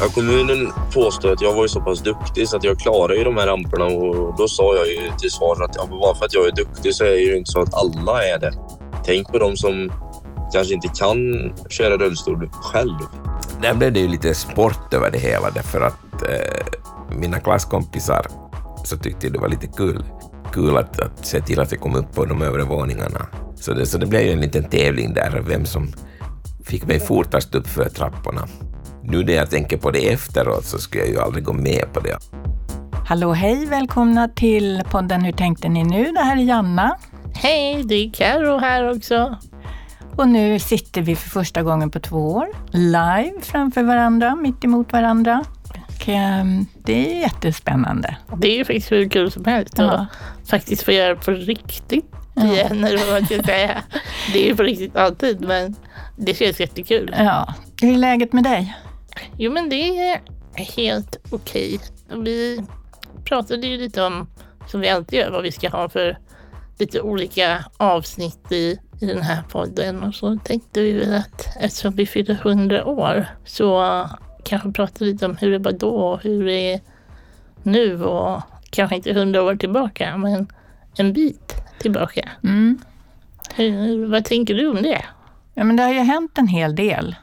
Ja, kommunen påstår att jag var ju så pass duktig så att jag klarade ju de här ramperna och då sa jag ju till svar att ja, bara för att jag är duktig så är det ju inte så att alla är det. Tänk på de som kanske inte kan köra rullstol själv. Där blev det ju lite sport över det hela därför att eh, mina klasskompisar så tyckte det var lite kul, kul att, att se till att jag kom upp på de övre våningarna. Så det, så det blev ju en liten tävling där, vem som fick mig fortast upp för trapporna. Nu när jag tänker på det efteråt så skulle jag ju aldrig gå med på det. Hallå hej, välkomna till podden Hur tänkte ni nu? Det här är Janna. Hej, det är Karo här också. Och nu sitter vi för första gången på två år live framför varandra, mitt emot varandra. Och, eh, det är jättespännande. Det är ju faktiskt hur kul som helst Ja. att faktiskt få göra det på riktigt igen. Eller vad man ska säga. Det är ju på riktigt alltid, men det känns jättekul. Ja. Hur är läget med dig? Jo, men det är helt okej. Vi pratade ju lite om, som vi alltid gör, vad vi ska ha för lite olika avsnitt i, i den här podden. Och så tänkte vi väl att eftersom vi fyller 100 år så kanske prata lite om hur det var då och hur det är nu och kanske inte 100 år tillbaka, men en bit tillbaka. Mm. Hur, vad tänker du om det? Ja, men det har ju hänt en hel del.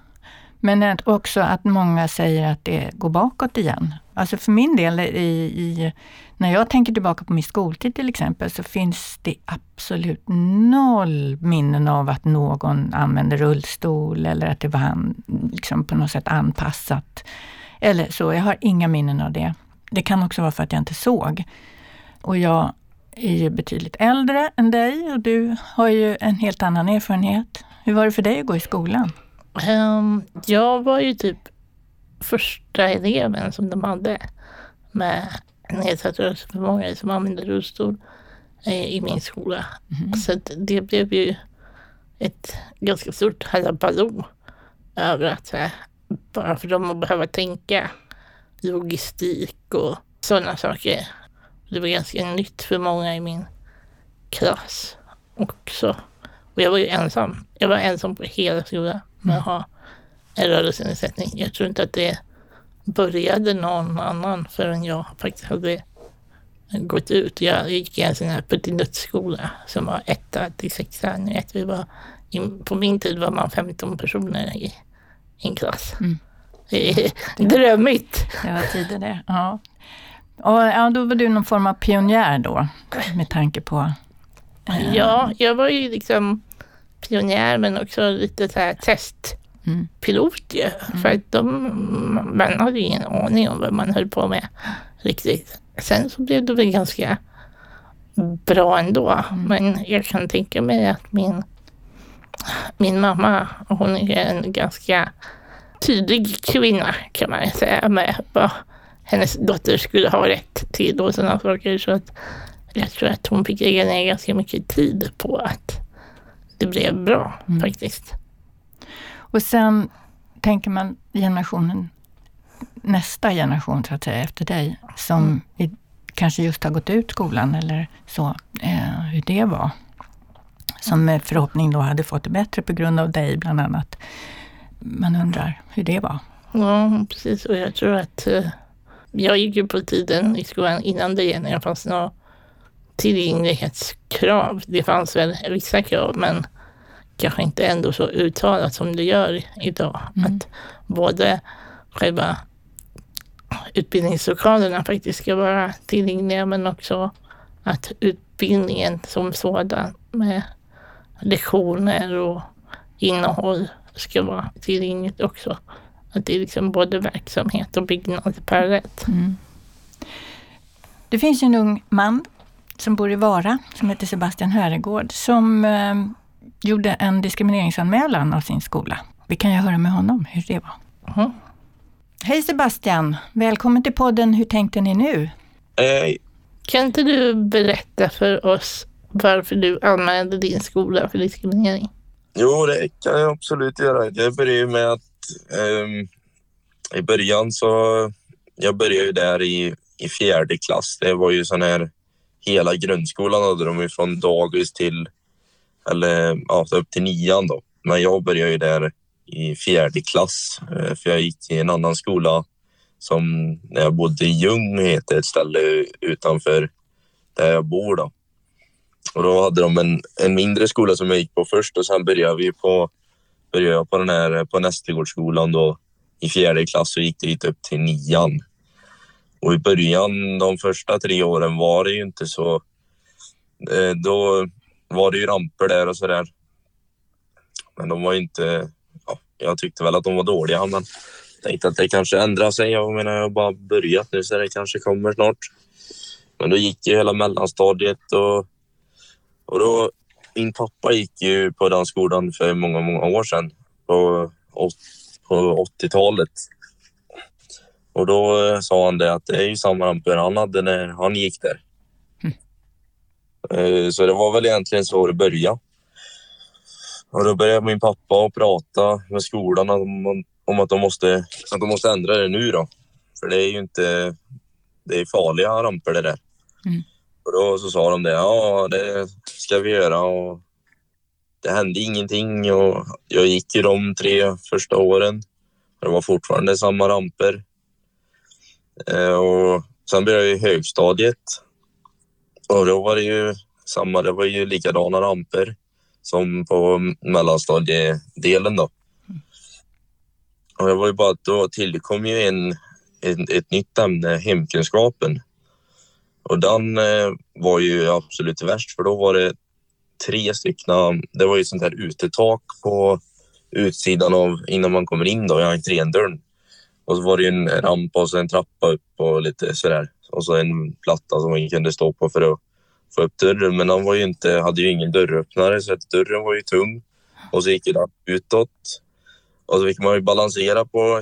Men att också att många säger att det går bakåt igen. Alltså för min del, i, i, när jag tänker tillbaka på min skoltid till exempel, så finns det absolut noll minnen av att någon använde rullstol eller att det var liksom på något sätt anpassat. Eller så, jag har inga minnen av det. Det kan också vara för att jag inte såg. Och jag är ju betydligt äldre än dig och du har ju en helt annan erfarenhet. Hur var det för dig att gå i skolan? Ehm, jag var ju typ första eleven som de hade med nedsatt rörelseförmåga som använde rullstol eh, i min skola. Så att det blev ju ett ganska stort halabaloo över att så här, bara för dem att behöva tänka logistik och sådana saker. Det var ganska nytt för många i min klass också. Och jag var ju ensam. Jag var ensam på hela skolan med att ha en rörelsenedsättning. Jag tror inte att det började någon annan förrän jag faktiskt hade gått ut. Jag gick i en sån här puttinuttskola som var etta till sexa. Vi var, på min tid var man 15 personer i en klass. Mm. Drömmigt. Det var tider det. Ja. Och, ja, då var du någon form av pionjär då, med tanke på... eh, Ja, jag var ju liksom pionjär men också lite så här testpilot Mm. ju. För att de, man hade ingen aning om vad man höll på med riktigt. Sen så blev det väl ganska bra ändå. Mm. Men jag kan tänka mig att min, min mamma, hon är en ganska tydlig kvinna kan man säga med vad hennes dotter skulle ha rätt till och sådana saker. Så att jag tror att hon fick lägga ner ganska mycket tid på att det blev bra Mm. faktiskt. Och sen tänker man generationen, nästa generation så att säga efter dig, som i, kanske just har gått ut skolan eller så, eh, hur det var. Som med förhoppning då hade fått det bättre på grund av dig bland annat. Man undrar hur det var. Ja, precis. Och jag tror att eh, jag gick ju på tiden i skolan innan det egentligen fanns några tillgänglighetskrav. Det fanns väl vissa krav, men kanske inte ändå så uttalat som det gör idag. Att både själva utbildningslokalerna faktiskt ska vara tillgängliga, men också att utbildningen som sådan med lektioner och innehåll ska vara tillgängligt också. Att det är liksom både verksamhet och byggnad parallellt. Det finns ju en ung man som bor i Vara, som heter Sebastian Höregård, som eh, gjorde en diskrimineringsanmälan av sin skola. Vi kan ju höra med honom hur det var. Mhm. Hej Sebastian! Välkommen till podden Hur tänkte ni nu? Eh, Kan inte du berätta för oss varför du anmälde din skola för diskriminering? jo, det kan jag absolut göra. Det började med att ehm, i början så... Jag började ju där i, i fjärde klass. Det var ju sån här... Hela grundskolan hade de ju från dagis till... Eller ja, upp till nian då. Men jag började ju där i fjärde klass. Eh, för jag gick i en annan skola som när jag bodde i Ljung heter ett ställe utanför där jag bor då. Och då hade de en, en mindre skola som jag gick på först och sen började vi på, började jag på den här på Nästegårdsskolan då i fjärde klass och gick dit upp till nian. Och i början, de första tre åren var det ju inte så... Eh, då var det ju ramper där och sådär. Men de var inte... Ja, jag tyckte väl att de var dåliga, men tänkte att det kanske ändrar sig. Jag menar, jag har bara börjat nu så det kanske kommer snart. Men då gick ju hela mellanstadiet och, och då... Min pappa gick ju på den skolan för många, många år sedan. På, på 80-talet. Och då eh, sa han det att det är ju samma ramper han hade när han gick där. Mm. Så det var väl egentligen så det började. Och då började min pappa att prata med skolan om, om att, de måste, att de måste ändra det nu då. För det är ju inte... Det är farliga ramper det där. Mm. Och då så sa de det, ja det ska vi göra och det hände ingenting och jag gick ju de tre första åren. Det var fortfarande samma ramper. Eh, och sen började jag i högstadiet. Och då var det ju samma, det var ju likadana ramper som på mellanstadiedelen då. Och det var ju bara att då tillkom ju en, en, ett nytt ämne, hemkunskapen. Och den eh, var ju absolut värst för då var det tre stycken, det var ju sånt här utetak på utsidan av innan man kommer in då i entrédörren. Och så var det en ramp och en trappa upp och lite sådär. Och så en platta som man kunde stå på för att få upp dörren. Men han var ju inte, hade ju ingen dörröppnare så dörren var ju tung. Och så gick den utåt. Och så fick man ju balansera på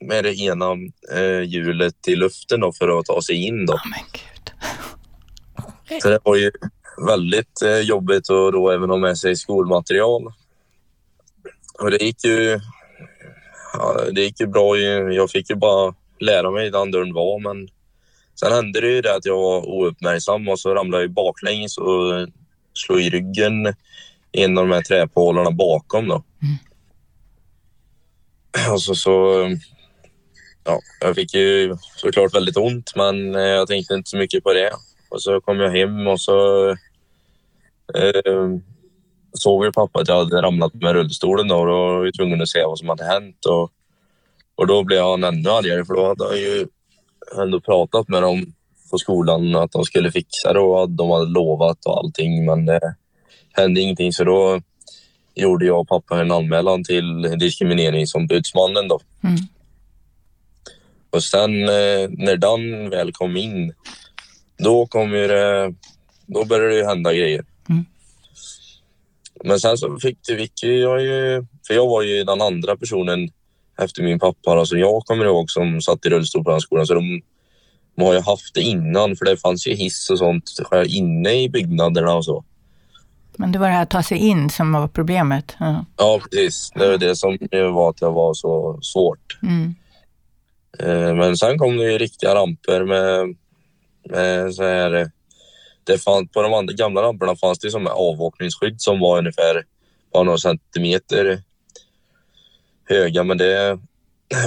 med det ena eh, hjulet i luften då för att ta sig in. Då. Oh, men Gud. Så det var ju väldigt eh, jobbigt att då även ha med sig skolmaterial. Och det gick ju ja, det gick ju bra. Jag fick ju bara lära mig den dörren var, men sen hände det ju det att jag var ouppmärksam och så ramlade jag baklänges och slog i ryggen i en av de här träpålarna bakom. Då. Mm. Och så, så, ja, jag fick ju såklart väldigt ont, men jag tänkte inte så mycket på det. Och så kom jag hem och så eh, såg ju pappa att jag hade ramlat med rullstolen då och då var jag tvungen att se vad som hade hänt. Och, och då blev han ännu argare för då hade han ju ändå pratat med dem på skolan att de skulle fixa det och att de hade lovat och allting men det hände ingenting så då gjorde jag och pappa en anmälan till diskrimineringsombudsmannen då. Mm. Och sen eh, när den väl kom in då kom ju det, då började det hända grejer. Men sen så fick, fick jag ju, för jag var ju den andra personen efter min pappa alltså jag kommer ihåg som satt i rullstol på den skolan. Så de, de har ju haft det innan för det fanns ju hiss och sånt inne i byggnaderna och så. Men det var det här att ta sig in som var problemet? Ja, ja precis. Det var det som var att det var så svårt. Mm. Eh, men sen kom det ju riktiga ramper med, med så här det fann, på de andra gamla ramperna fanns det som avåkningsskydd som var ungefär bara några centimeter höga. Men det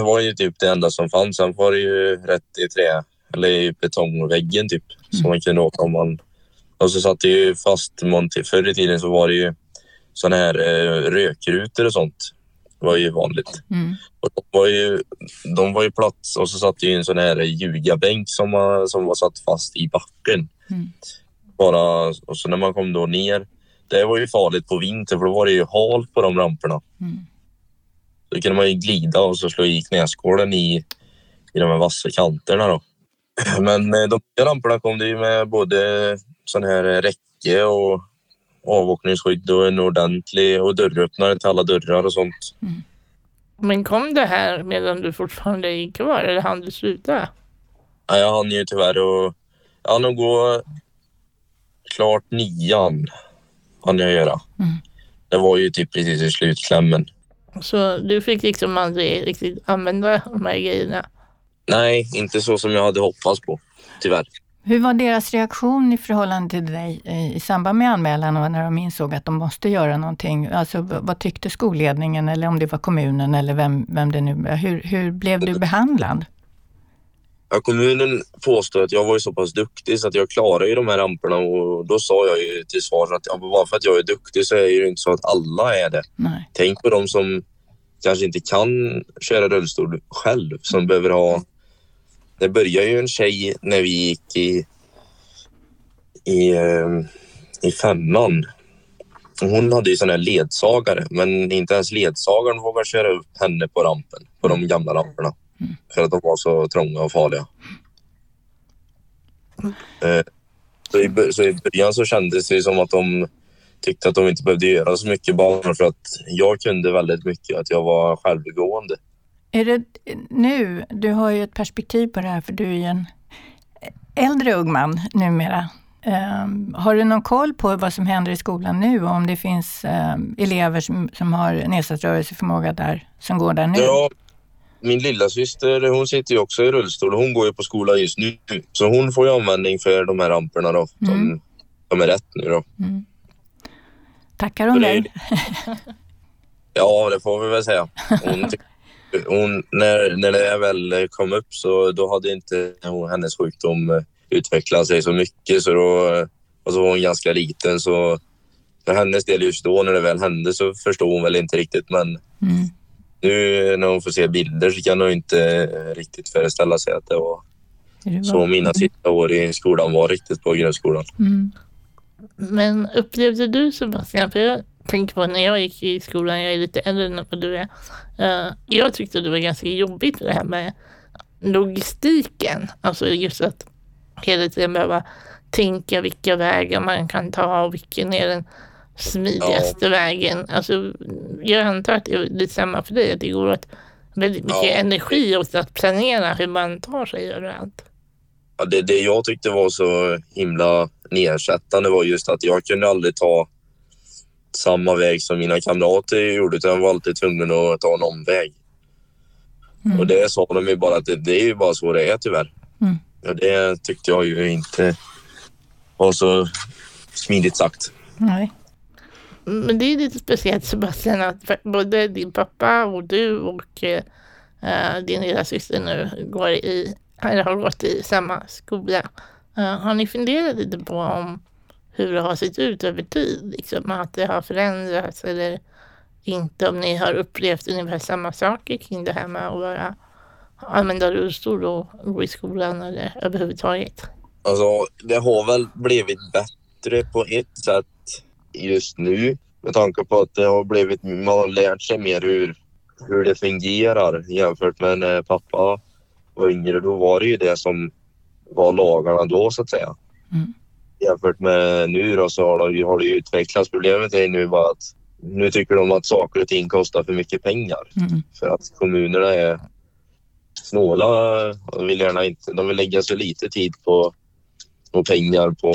var ju typ det enda som fanns. Sen var det ju rätt i trä eller i betongväggen typ mm. som man kunde åka om man... Och så satt det ju fast. Förr i tiden så var det ju såna här eh, rökrutor och sånt. Det var ju vanligt. Mm. Och de var ju, de var ju plats och så satt det ju en sån här ljugarbänk som, som var satt fast i backen. Mm bara, och så när man kom då ner, det var ju farligt på vintern för då var det ju halt på de ramperna. Mm. Då kunde man ju glida och så slå i knäskålen i, i de här vassa kanterna då. Men eh, de ramperna kom det ju med både sån här räcke och avåkningsskydd och en ordentlig och dörröppnare till alla dörrar och sånt. Mm. Men kom det här medan du fortfarande gick kvar eller hann du sluta? Ja, jag hann ju tyvärr och jag hann nog gå klart nian hann jag göra. Mm. Det var ju typ precis i slutklämmen. Så du fick liksom aldrig riktigt använda de här grejerna? Nej, inte så som jag hade hoppats på, tyvärr. Hur var deras reaktion i förhållande till dig i samband med anmälan och när de insåg att de måste göra någonting? Alltså vad tyckte skolledningen eller om det var kommunen eller vem, vem det nu var? Hur, hur blev du behandlad? Ja, kommunen påstår att jag var ju så pass duktig så att jag klarar ju de här ramperna och då sa jag ju till svar att ja, bara för att jag är duktig så är det ju inte så att alla är det. Nej. Tänk på de som kanske inte kan köra rullstol själv som behöver ha... Det började ju en tjej när vi gick i, i, eh, i femman. Hon hade ju sån här ledsagare men inte ens ledsagaren vågar köra upp henne på rampen, på de gamla ramperna. För att de var så trånga och farliga. Eh, Så i, så i början så kändes det som att de tyckte att de inte behövde göra så mycket bara för att jag kunde väldigt mycket, att jag var självgående. Är det nu, du har ju ett perspektiv på det här för du är ju en äldre ung man numera. Ehm, har du någon koll på vad som händer i skolan nu och om det finns ehm, elever som, som har nedsatt rörelseförmåga där, som går där nu? Ja, min lilla syster hon sitter ju också i rullstol och hon går ju på skolan just nu. Så hon får ju användning för de här ramperna då. De, Mm. de är rätt nu då. Tackar hon dig? Ja, det får vi väl säga. Hon, hon, när, när det väl kom upp så då hade inte hon, hennes sjukdom eh, utvecklat sig så mycket. Så då, eh, och så var hon ganska liten så för hennes del just då när det väl hände så förstod hon väl inte riktigt. Men Mm. Nu när hon får se bilder så kan hon inte eh, riktigt föreställa sig att det var så mina sista år i skolan var riktigt på grundskolan. Mm. Men upplevde du Sebastian, för jag tänker på när jag gick i skolan, jag är lite äldre än vad du är. eh, jag tyckte det var ganska jobbigt det här med logistiken. Alltså just att hela tiden behöva tänka vilka vägar man kan ta och vilken är den smidigaste vägen. Alltså, jag antar att det är lite samma för dig, att det går åt väldigt mycket Ja. energi åt att planera hur man tar sig överallt. Ja, det, det jag tyckte var så himla nedsättande var just att jag kunde aldrig ta samma väg som mina kamrater gjorde utan jag var alltid tvungen att ta en omväg. Mm. Och det sa de ju bara att det, det är ju bara så det är tyvärr. Mm. Och det tyckte jag ju inte var så smidigt sagt. Nej. Men det är lite speciellt Sebastian att både din pappa och du och eh, din lilla syster nu går i, eller har gått i samma skola. Eh, har ni funderat lite på om hur det har sett ut över tid? Liksom, att det har förändrats eller inte? Om ni har upplevt ungefär samma saker kring det här med att vara, använda rullstol och gå i skolan eller överhuvudtaget? Alltså, det har väl blivit bättre på ett sätt just nu med tanke på att det har blivit, man har lärt sig mer hur, hur det fungerar jämfört med när pappa var yngre. Då var det ju det som var lagarna då så att säga. Mm. Jämfört med nu då så har det, har det utvecklats. Problemet är nu bara att nu tycker de att saker och ting kostar för mycket pengar Mm. för att kommunerna är snåla och vill gärna inte, de vill lägga så lite tid på och pengar på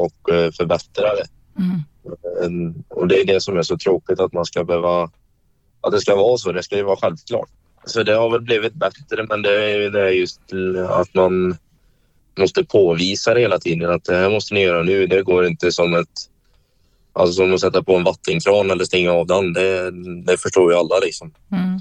och eh, förbättra det. Mm. Och det är det som är så tråkigt att man ska behöva, att det ska vara så. Det ska ju vara självklart. Så det har väl blivit bättre men det är det är just att man måste påvisa det hela tiden att det här måste ni göra nu. Det går inte som ett Alltså som att sätta på en vattenkran eller stänga av den. Det, det förstår ju alla liksom. Mm.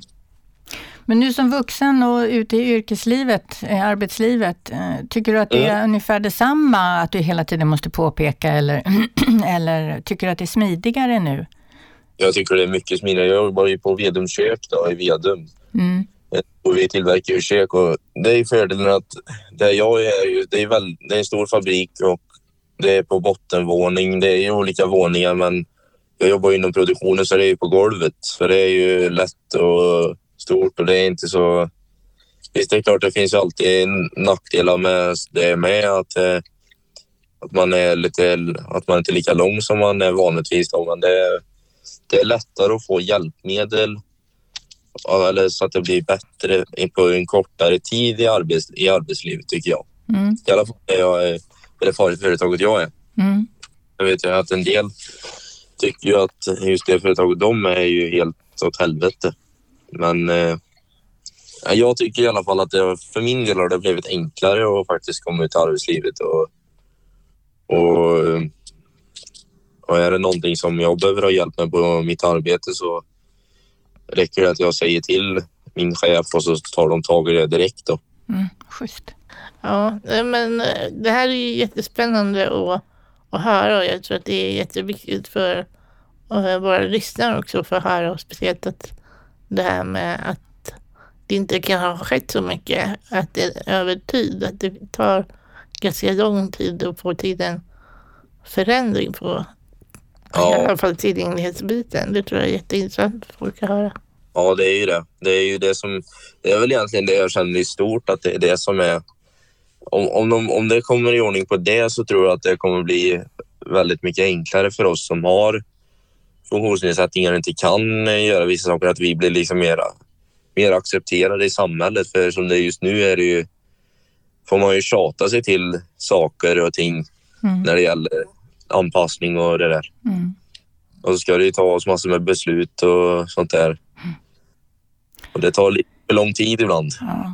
Men nu som vuxen och ute i yrkeslivet, eh, arbetslivet, eh, tycker du att det är ungefär detsamma att du hela tiden måste påpeka eller, eller tycker du att det är smidigare nu? Jag tycker det är mycket smidigare. Jag jobbar ju på Vedums kök då, i Vedum. Mm. Och vi tillverkar ju kök och det är fördelen att där jag är, ju- det är, väl, det är en stor fabrik och det är på bottenvåning. Det är ju olika våningar men jag jobbar inom produktionen så det är ju på golvet. Så det är ju lätt och stort och det är inte så... Visst, det är klart det finns ju alltid nackdelar med det med att, eh, att man är lite, att man inte är lika lång som man är vanligtvis då, men det, är- det är lättare att få hjälpmedel eller så att det blir bättre på en kortare tid i, arbets, i arbetslivet tycker jag. Mm. I alla fall är jag är- i det företaget jag är. Mm. Jag vet ju att en del tycker ju att just det företaget de är ju helt åt helvete. Men eh, jag tycker i alla fall att det, för min del har det blivit enklare att faktiskt komma ut i arbetslivet och, och, och är det någonting som jag behöver ha hjälp med på mitt arbete så räcker det att jag säger till min chef och så tar de tag i det direkt då. Mm. Schysst. Ja, men eh, det här är ju jättespännande att, att höra och jag tror att det är jätteviktigt för eh, våra lyssnare också för att höra och speciellt att det här med att det inte kan ha skett så mycket att det över tid, att det tar ganska lång tid att få till en förändring på Ja. i alla fall tillgänglighetsbiten. Det tror jag är jätteintressant för folk att höra. Ja, det är ju det. Det är ju det som... Det är väl egentligen det jag känner i stort, att det är det som är... Om, om, de, om det kommer i ordning på det så tror jag att det kommer bli väldigt mycket enklare för oss som har funktionsnedsättningar inte kan eh, göra vissa saker, att vi blir liksom mer, mer accepterade i samhället. För som det är just nu är det ju... Får man ju tjata sig till saker och ting Mm. när det gäller anpassning och det där. Mm. Och så ska det ju ta oss massor med beslut och sånt där. Och det tar lite för lång tid ibland. Ja.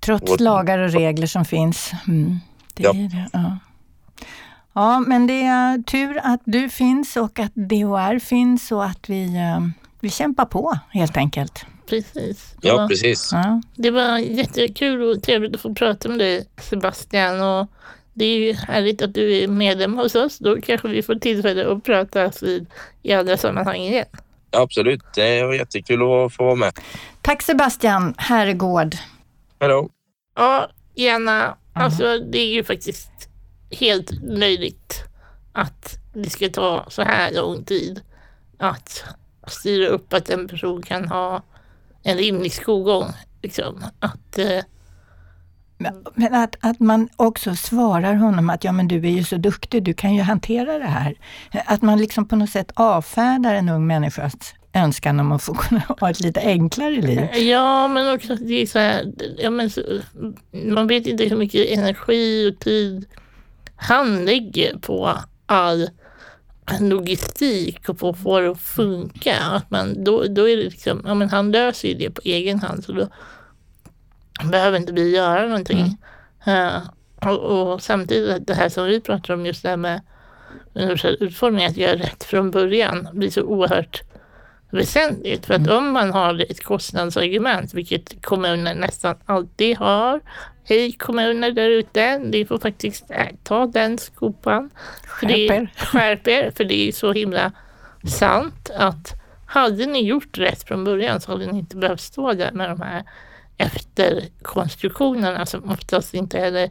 Trots lagar och regler som finns. Mm. Det Ja. är det. Ja. Ja, men det är tur att du finns och att DHR finns och att vi, eh, vi kämpar på helt enkelt. Precis. Ja, precis. Ja. Det var jättekul och trevligt att få prata med dig Sebastian. Och det är ju härligt att du är medlem hos oss. Då kanske vi får tillfälle att prata vid, i andra sammanhang igen. Ja, absolut. Det var jättekul att få vara med. Tack Sebastian Herrgård. Hej Ja, gärna. Alltså det är ju faktiskt helt löjligt att det ska ta så här lång tid att styra upp att en person kan ha en rimlig skolgång. Liksom. Att, eh, Men att, att man också svarar honom att ja men du är ju så duktig, du kan ju hantera det här. Att man liksom på något sätt avfärdar en ung människas önskan om att få kunna ha ett lite enklare liv. Ja, men också det är så här, ja, men så, man vet inte hur mycket energi och tid han lägger på all logistik och på att få det att funka. Att man, då, då är det liksom, ja men han löser ju det på egen hand så då behöver inte vi göra någonting. Eh, och, och samtidigt det här som vi pratar om just det här med universell utformning, att göra rätt från början blir så oerhört väsentligt. För att om man har ett kostnadsargument, vilket kommuner nästan alltid har. Hej kommuner där ute, ni får faktiskt äh, ta den skopan. Skärp er, för det är så himla sant att hade ni gjort rätt från början så hade ni inte behövt stå där med de här efterkonstruktionerna som oftast inte heller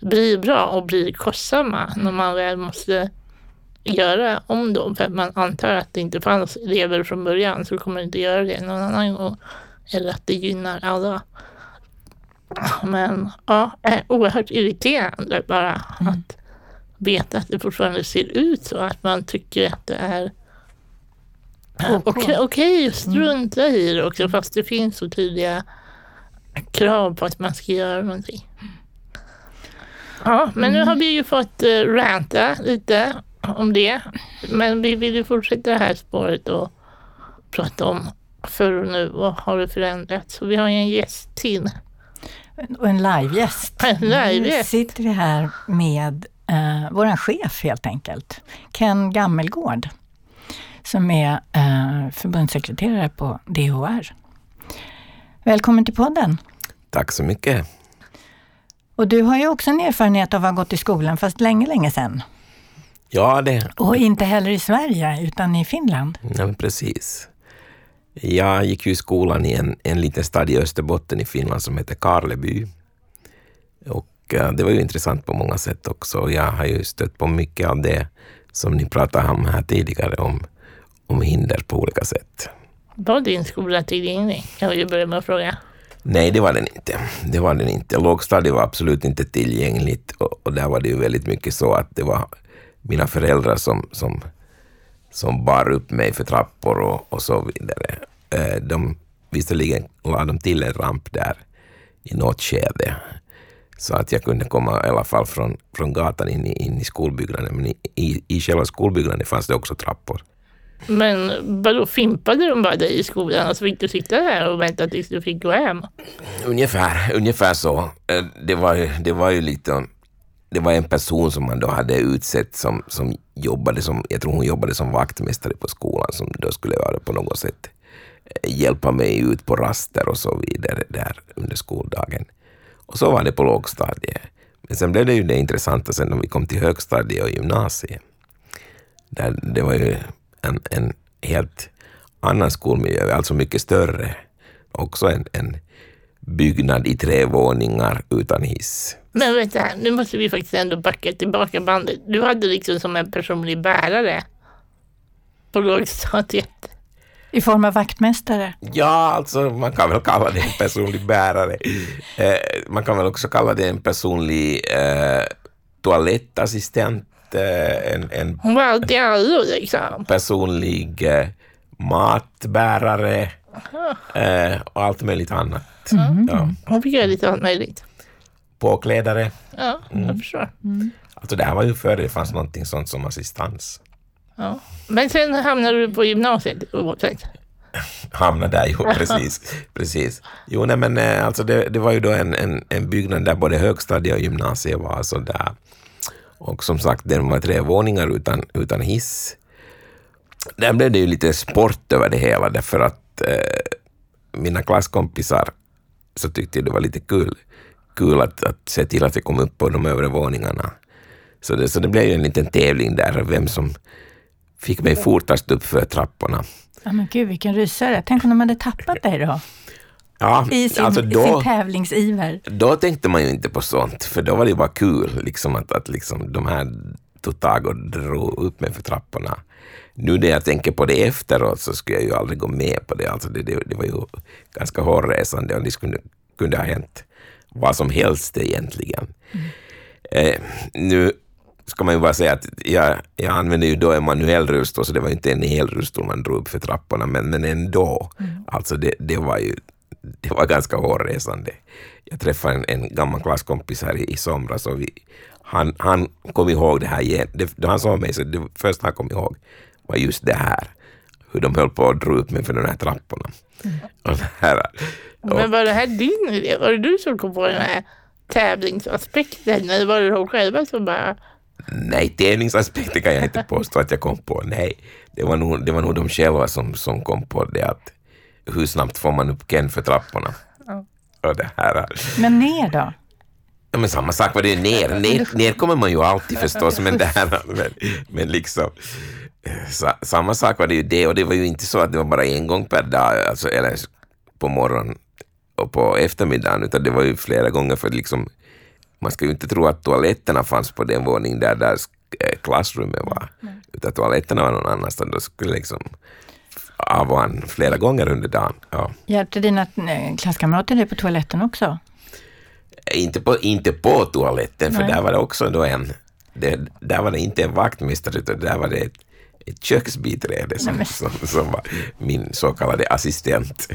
blir bra och blir kostsamma när man väl måste göra om dem. För att man antar att det inte fanns elever från början så kommer det inte göra det någon annan gång. Eller att det gynnar alla. Men ja, är oerhört irriterande bara att veta att det fortfarande ser ut så. Att man tycker att det är OK. okej okej att strunta i det också fast det finns så tydliga krav på att man ska göra någonting. Ja, men nu har vi ju fått uh, ranta lite om det. Men vi vill ju fortsätta det här spåret och prata om förr och nu. Vad har det förändrats? Så vi har ju en gäst till. Och en livegäst. Nu sitter vi här med eh, vår chef helt enkelt, Ken Gammelgård, som är eh, förbundssekreterare på DHR. Välkommen till podden. Tack så mycket. Och du har ju också en erfarenhet av att ha gått i skolan, fast länge, länge sedan. Ja, det, Och inte heller i Sverige, utan i Finland. Ja, men precis. Jag gick ju i skolan i en, en liten stad i Österbotten i Finland som heter Karleby. Och eh, det var ju intressant på många sätt också. Jag har ju stött på mycket av det som ni pratade om här tidigare, om, om hinder på olika sätt. Var din skola tillgänglig? Kan vi ju börja med att fråga. Nej, det var den inte. Det var den inte. Lågstadiet var absolut inte tillgängligt och, och där var det ju väldigt mycket så att det var mina föräldrar som, som, som bar upp mig för trappor och, och så vidare. Eh, De, visserligen la de till en ramp där i något skede så att jag kunde komma i alla fall från, från gatan in i, in i skolbyggnaden. Men i, i, i själva skolbyggnaden fanns det också trappor. Men vadå, fimpade de bara dig i skolan och så fick du sitta där och vänta tills du fick gå hem? Ungefär, ungefär så. Eh, Det var, det var ju lite... Det var en person som man då hade utsett som, som jobbade som, jag tror hon jobbade som vaktmästare på skolan, som då skulle vara på något sätt eh, hjälpa mig ut på raster och så vidare där under skoldagen. Och så var det på lågstadiet. Men sen blev det ju det intressanta sen när vi kom till högstadiet och gymnasiet. Där det var ju en, en helt annan skolmiljö, alltså mycket större. Också en, en byggnad i tre våningar utan hiss. Men vänta, nu måste vi faktiskt ändå backa tillbaka bandet. Du hade liksom som en personlig bärare på lågstadiet. I form av vaktmästare? Ja, alltså man kan väl kalla det en personlig bärare. Eh, man kan väl också kalla det en personlig eh, toalettassistent, eh, en, en Hon var alltid allo liksom. personlig eh, matbärare eh, och allt möjligt annat. Ja. Hon fick göra lite allt möjligt. Påklädare. Ja, jag förstår. Alltså det här var ju före det fanns någonting sånt som assistans. Ja. Men sen hamnade du på gymnasiet oavsett. hamna där, jo precis. precis. Jo, nej, men eh, alltså det, det var ju då en, en, en byggnad där både högstadiet och gymnasiet var så där. Och som sagt, den var tre våningar utan, utan hiss. Där blev det ju lite sport över det hela därför att eh, mina klasskompisar så tyckte det var lite kul, kul att, att se till att jag kom upp på de övre våningarna. Så det, så det blev ju en liten tävling där, vem som fick mig fortast upp för trapporna. Ja, men gud vilken rysare. Tänk om de hade tappat dig då? Ja, I sin, alltså då, sin tävlingsiver. då tänkte man ju inte på sånt, för då var det bara kul liksom att, att liksom, de här tog tag och drog upp mig för trapporna. Nu när jag tänker på det efteråt så skulle jag ju aldrig gå med på det. Alltså det, det, det var ju ganska hårresande och det skulle, kunde ha hänt vad som helst egentligen. Eh, nu ska man ju bara säga att jag, jag använde ju då en manuell rullstol, så det var inte en hel rullstol man drog upp för trapporna, men, men ändå. Alltså det, det var ju det var ganska hårresande. Jag träffade en, en gammal klasskompis här i, i somras och vi, han, han kom ihåg det här igen. Det, han såg mig så det första han kom ihåg var just det här. Hur de höll på att dra upp mig för de här trapporna. Och det här, Men var det här din idé? Var det du som kom på den här tävlingsaspekten? Eller var det de själva som bara... Nej, tävlingsaspekten kan jag inte påstå att jag kom på. Nej, det var nog, det var nog de själva som, som kom på det att hur snabbt får man upp Ken för trapporna? Ja. Och det här. Men ner då? Ja, men samma sak var det ju ner. ner. Ner kommer man ju alltid förstås, men det här, men, men liksom eh, sa, samma sak var det ju det och det var ju inte så att det var bara en gång per dag, alltså, eller på morgonen och på eftermiddagen, utan det var ju flera gånger för liksom man ska ju inte tro att toaletterna fanns på den våning där, där eh, klassrummet var, utan toaletterna var någon annanstans. Då skulle liksom av och an flera gånger under dagen. Ja. Hjälpte dina eh, klasskamrater dig på toaletten också? Inte på, inte på toaletten, för Nej. där var det också då en, det, där var det inte en vaktmästare, utan där var det ett, ett köksbiträde som, Nej, som, som var min så kallade assistent.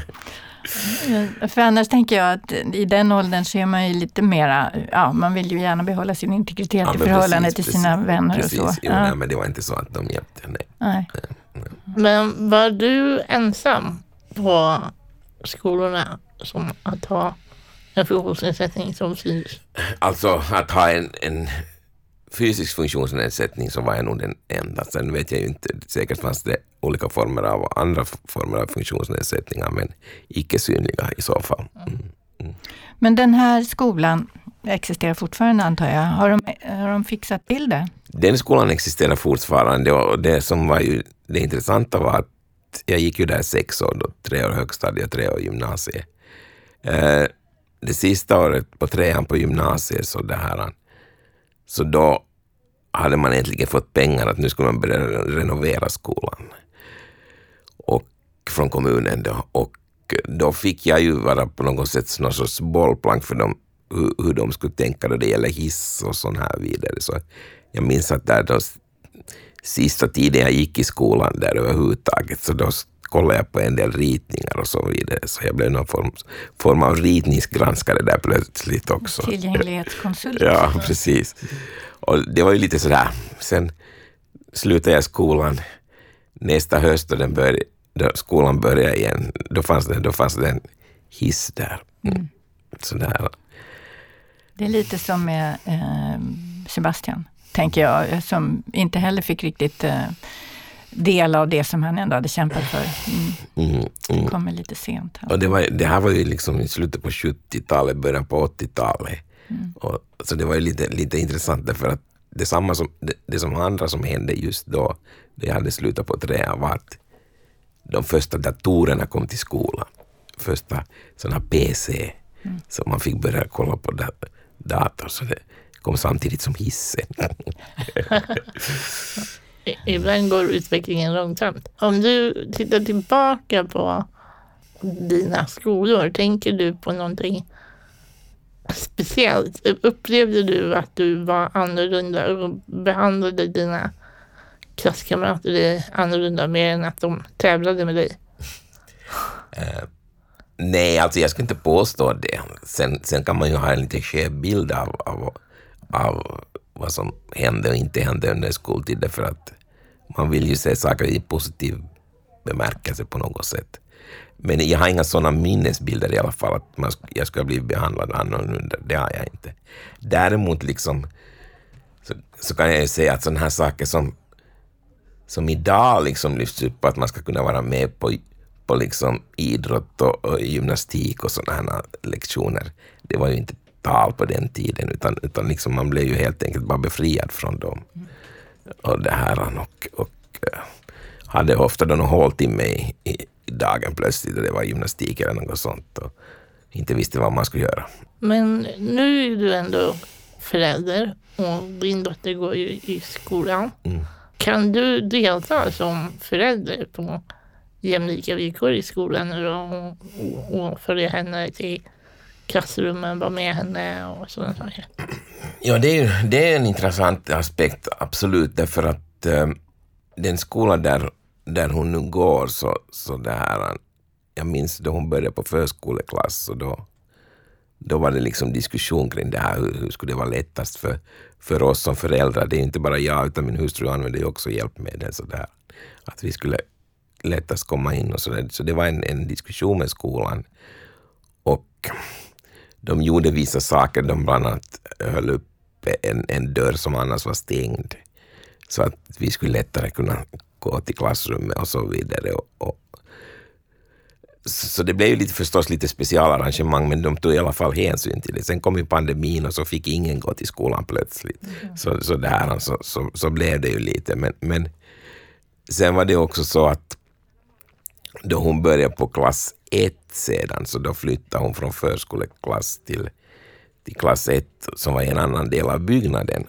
För annars tänker jag att i den åldern så är man ju lite mera, ja man vill ju gärna behålla sin integritet Ja, i förhållande precis, till sina precis, vänner precis. och så. Jo, Ja, nej, men det var inte så att de hjälpte. Nej. nej. Men var du ensam på skolorna som att ha en funktionsnedsättning som syns? Alltså att ha en, en fysisk funktionsnedsättning så var jag nog den enda. Sen vet jag ju inte, säkert fanns det olika former av andra former av funktionsnedsättningar, men icke synliga i så fall. Mm. Men den här skolan existerar fortfarande antar jag. Har de, har de fixat till det? Den skolan existerar fortfarande och det som var ju det intressanta var att jag gick ju där sex år, då, tre år högstadiet, tre år gymnasiet. Eh, det sista året på trean på gymnasiet så, det här, så då hade man äntligen fått pengar att nu skulle man börja renovera skolan. Och från kommunen då. Och då fick jag ju vara på något sätt någon sorts bollplank för dem, hur, hur de skulle tänka då det gäller hiss och sån här vidare. Så jag minns att där då sista tiden jag gick i skolan där överhuvudtaget, så då kollade jag på en del ritningar och så vidare. Så jag blev någon form, form av ritningsgranskare där plötsligt också. Tillgänglighetskonsult? Ja, precis. Och det var ju lite sådär, sen slutade jag skolan nästa höst då, den började, skolan började igen, då fanns det, då fanns det en hiss där. Mm. Sådär. Det är lite som med eh, Sebastian, tänker jag, som inte heller fick riktigt eh, del av det som han ändå hade kämpat för. Mm. Mm, Det mm. kommer lite sent. Här. Och det, var, det här var ju liksom i slutet på 70-talet, början på 80-talet. Mm. Och, så det var ju lite, lite intressant därför att det, samma som, det, det som andra som hände just då, när jag hade slutat på trean, var att de första datorerna kom till skolan. Första sådana PC, Mm. så man fick börja kolla på da, dator. Så det kom samtidigt som hissen. Ibland går utvecklingen långsamt. Om du tittar tillbaka på dina skolor, tänker du på någonting speciellt? Upplevde du att du var annorlunda och behandlade dina klasskamrater annorlunda mer än att de tävlade med dig? Eh, nej, alltså jag ska inte påstå det. Sen, sen kan man ju ha en lite skev bild av, av, av vad som hände och inte hände under skoltiden för att man vill ju se saker i positiv bemärkelse på något sätt. Men jag har inga sådana minnesbilder i alla fall att man, jag skulle bli behandlad annorlunda. Det har jag inte. Däremot liksom så, så kan jag ju säga att sådana här saker som som idag liksom lyfts upp att man ska kunna vara med på, på liksom idrott och, och gymnastik och sådana här lektioner. Det var ju inte tal på den tiden utan, utan liksom man blev ju helt enkelt bara befriad från dem. Och det här och, och eh, hade ofta då något håltimme i, i, i dagen plötsligt och det var gymnastik eller något sånt och inte visste vad man skulle göra. Men nu är du ändå förälder och din dotter går ju i skolan. Mm. Kan du delta som förälder på jämlika villkor i skolan nu då och, och, och följa henne till klassrummen, var med henne och sådana saker? Ja, det är, det är en intressant aspekt, absolut, därför att eh, den skola där, där hon nu går, så, så det här, jag minns då hon började på förskoleklass, och då, då var det liksom diskussion kring det här, hur, hur skulle det vara lättast för, för oss som föräldrar. Det är inte bara jag, utan min hustru använder ju också hjälpmedel, så där, att vi skulle lättast komma in och så där. Så det var en, en diskussion med skolan. Och de gjorde vissa saker, de bland annat höll upp en, en dörr som annars var stängd, så att vi skulle lättare kunna gå till klassrummet och så vidare. Och, och, så det blev ju lite, förstås lite specialarrangemang, men de tog i alla fall hänsyn till det. Sen kom ju pandemin och så fick ingen gå till skolan plötsligt. Så, så, där, så, så, så blev det ju lite. Men, men sen var det också så att då hon började på klass ett sedan, så då flyttade hon från förskoleklass till, till klass ett som var i en annan del av byggnaden.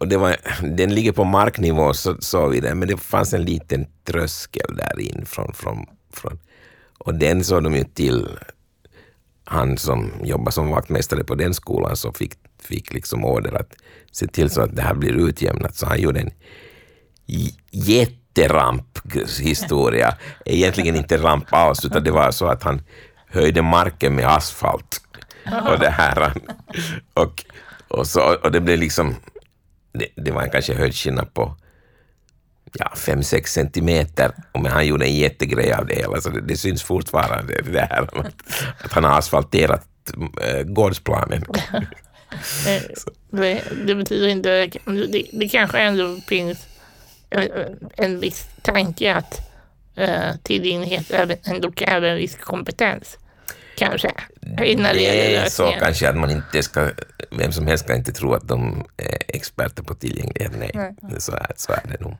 Och det var, den ligger på marknivå, så, så vidare, men det fanns en liten tröskel där in från, från, från och den såg de ju till, han som jobbade som vaktmästare på den skolan, så fick, fick liksom order att se till så att det här blir utjämnat. Så han gjorde en jätte j- jätteramphistoria. Egentligen inte ramp alls, utan det var så att han höjde marken med asfalt. Och det här. Och, och, så, och det blev liksom, det, det var en kanske höjdskillnad på ja, 5-6 centimeter. Men han gjorde en jättegrej av det hela, så det, det syns fortfarande det här att, att han har asfalterat äh, gårdsplanen. Det, det betyder inte... Det, det kanske ändå finns en viss tanke att eh, tillgänglighet ändå kräver en viss kompetens. Kanske. Innan det är så kanske att man inte ska, vem som helst ska inte tro att de är experter på tillgänglighet. Nej, Nej. Så, är, så är det nog.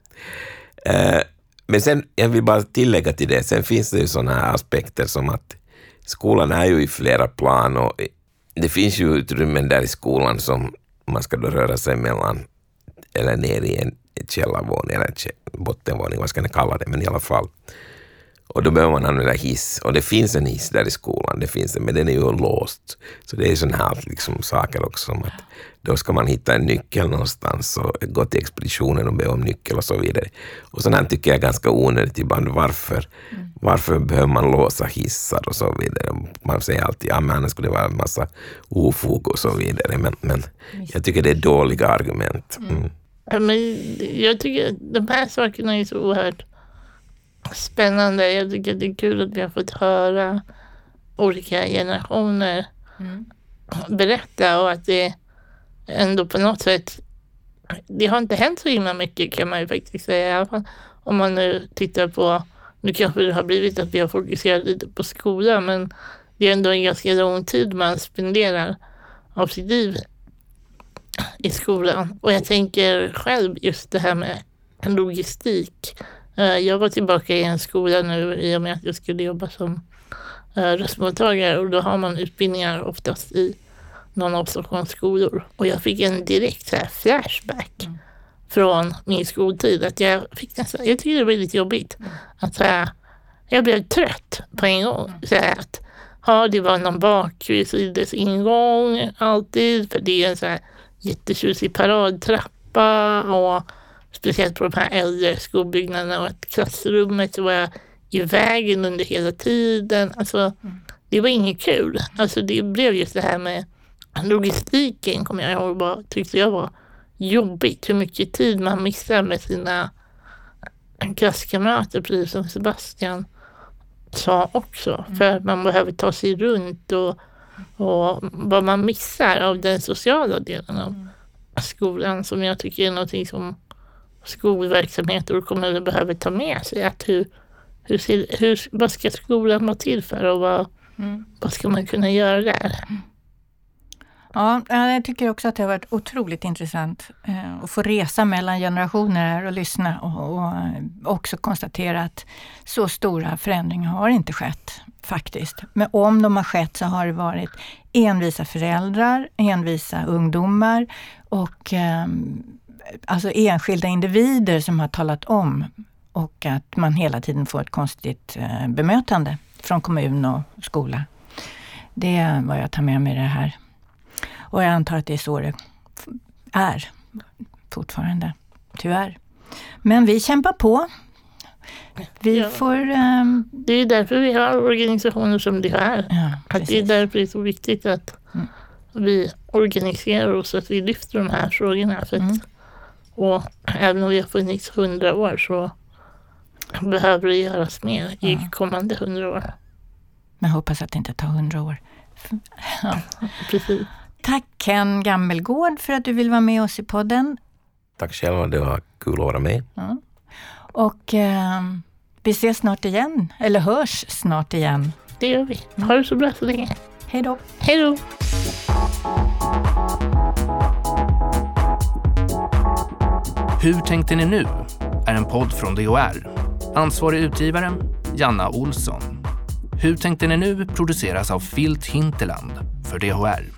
Eh, men sen, jag vill bara tillägga till det, sen finns det ju sådana här aspekter som att skolan är ju i flera plan och det finns ju utrymmen där i skolan som man ska då röra sig mellan eller ner i en källarvåning eller bottenvåning, vad ska ni kalla det, men i alla fall. Och då behöver man använda hiss. Och det finns en hiss där i skolan, det finns det, men den är ju låst. Så det är sådana här liksom, saker också som att då ska man hitta en nyckel någonstans och gå till expeditionen och be om nyckel och så vidare. Och sådant här tycker jag är ganska onödigt ibland. Varför, varför behöver man låsa hissar och så vidare? Man säger alltid ja, men annars skulle det vara en massa ofog och så vidare. Men, men jag tycker det är dåliga argument. Mm. Ja, men jag tycker de här sakerna är så oerhört spännande. Jag tycker det är kul att vi har fått höra olika generationer Mm. berätta och att det ändå på något sätt det har inte hänt så himla mycket kan man ju faktiskt säga. I alla fall om man nu tittar på, nu kanske det har blivit att vi har fokuserat lite på skolan, men det är ändå en ganska lång tid man spenderar av sitt liv i skolan. Och jag tänker själv just det här med logistik. Eh, jag var tillbaka i en skola nu i och med att jag skulle jobba som eh, röstmottagare och då har man utbildningar oftast i någon av Stockholms skolor. Och jag fick en direkt så flashback mm. från min skoltid. Att jag, fick nästan, jag tyckte det var lite jobbigt. Mm. Att så här, jag blev trött på en gång. Så här, att, ja, det var någon bakvis i dess ingång alltid. För det är en så här jättetjusig paradtrappa. Och speciellt på de här äldre skolbyggnaderna och att klassrummet var i vägen under hela tiden. Alltså, det var inget kul. Alltså, det blev just det här med logistiken kommer jag ihåg bara tyckte jag var jobbigt. Hur mycket tid man missar med sina klasskamrater, precis som Sebastian sa också. Mm. För man behöver ta sig runt och, och vad man missar av den sociala delen av mm. skolan som jag tycker är någonting som skolverksamheter och kommuner behöver ta med sig. Att hur, hur, hur, vad ska skolan vara till för och vad, mm. vad ska man kunna göra där? Ja, eh, jag tycker också att det har varit otroligt intressant eh, att få resa mellan generationer här och lyssna och, och eh, också konstatera att så stora förändringar har inte skett faktiskt. Men om de har skett så har det varit envisa föräldrar, envisa ungdomar och eh, alltså enskilda individer som har talat om och att man hela tiden får ett konstigt eh, bemötande från kommun och skola. Det är vad jag tar med mig i det här. Och jag antar att det är så det är fortfarande, tyvärr. Men vi kämpar på. Vi ja. får... Um... Det är därför vi har organisationer som det här. Ja, att det är därför det är så viktigt att mm. vi organiserar oss, att vi lyfter de här frågorna. För mm. och även om vi har funnits hundra år så behöver det göras mer ja. i kommande hundra år. Men hoppas att det inte tar hundra år. Ja. Precis. Tack Ken Gammelgård för att du vill vara med oss i podden. Tack själva, det var kul att vara med. Ja. Och eh, vi ses snart igen, eller hörs snart igen. Det gör vi. Ha det så bra så länge. Hej då. Hej då. Hur tänkte ni nu? är en podd från DHR. Ansvarig utgivare Janna Olsson. Hur tänkte ni nu produceras av Filt Hinterland för DHR.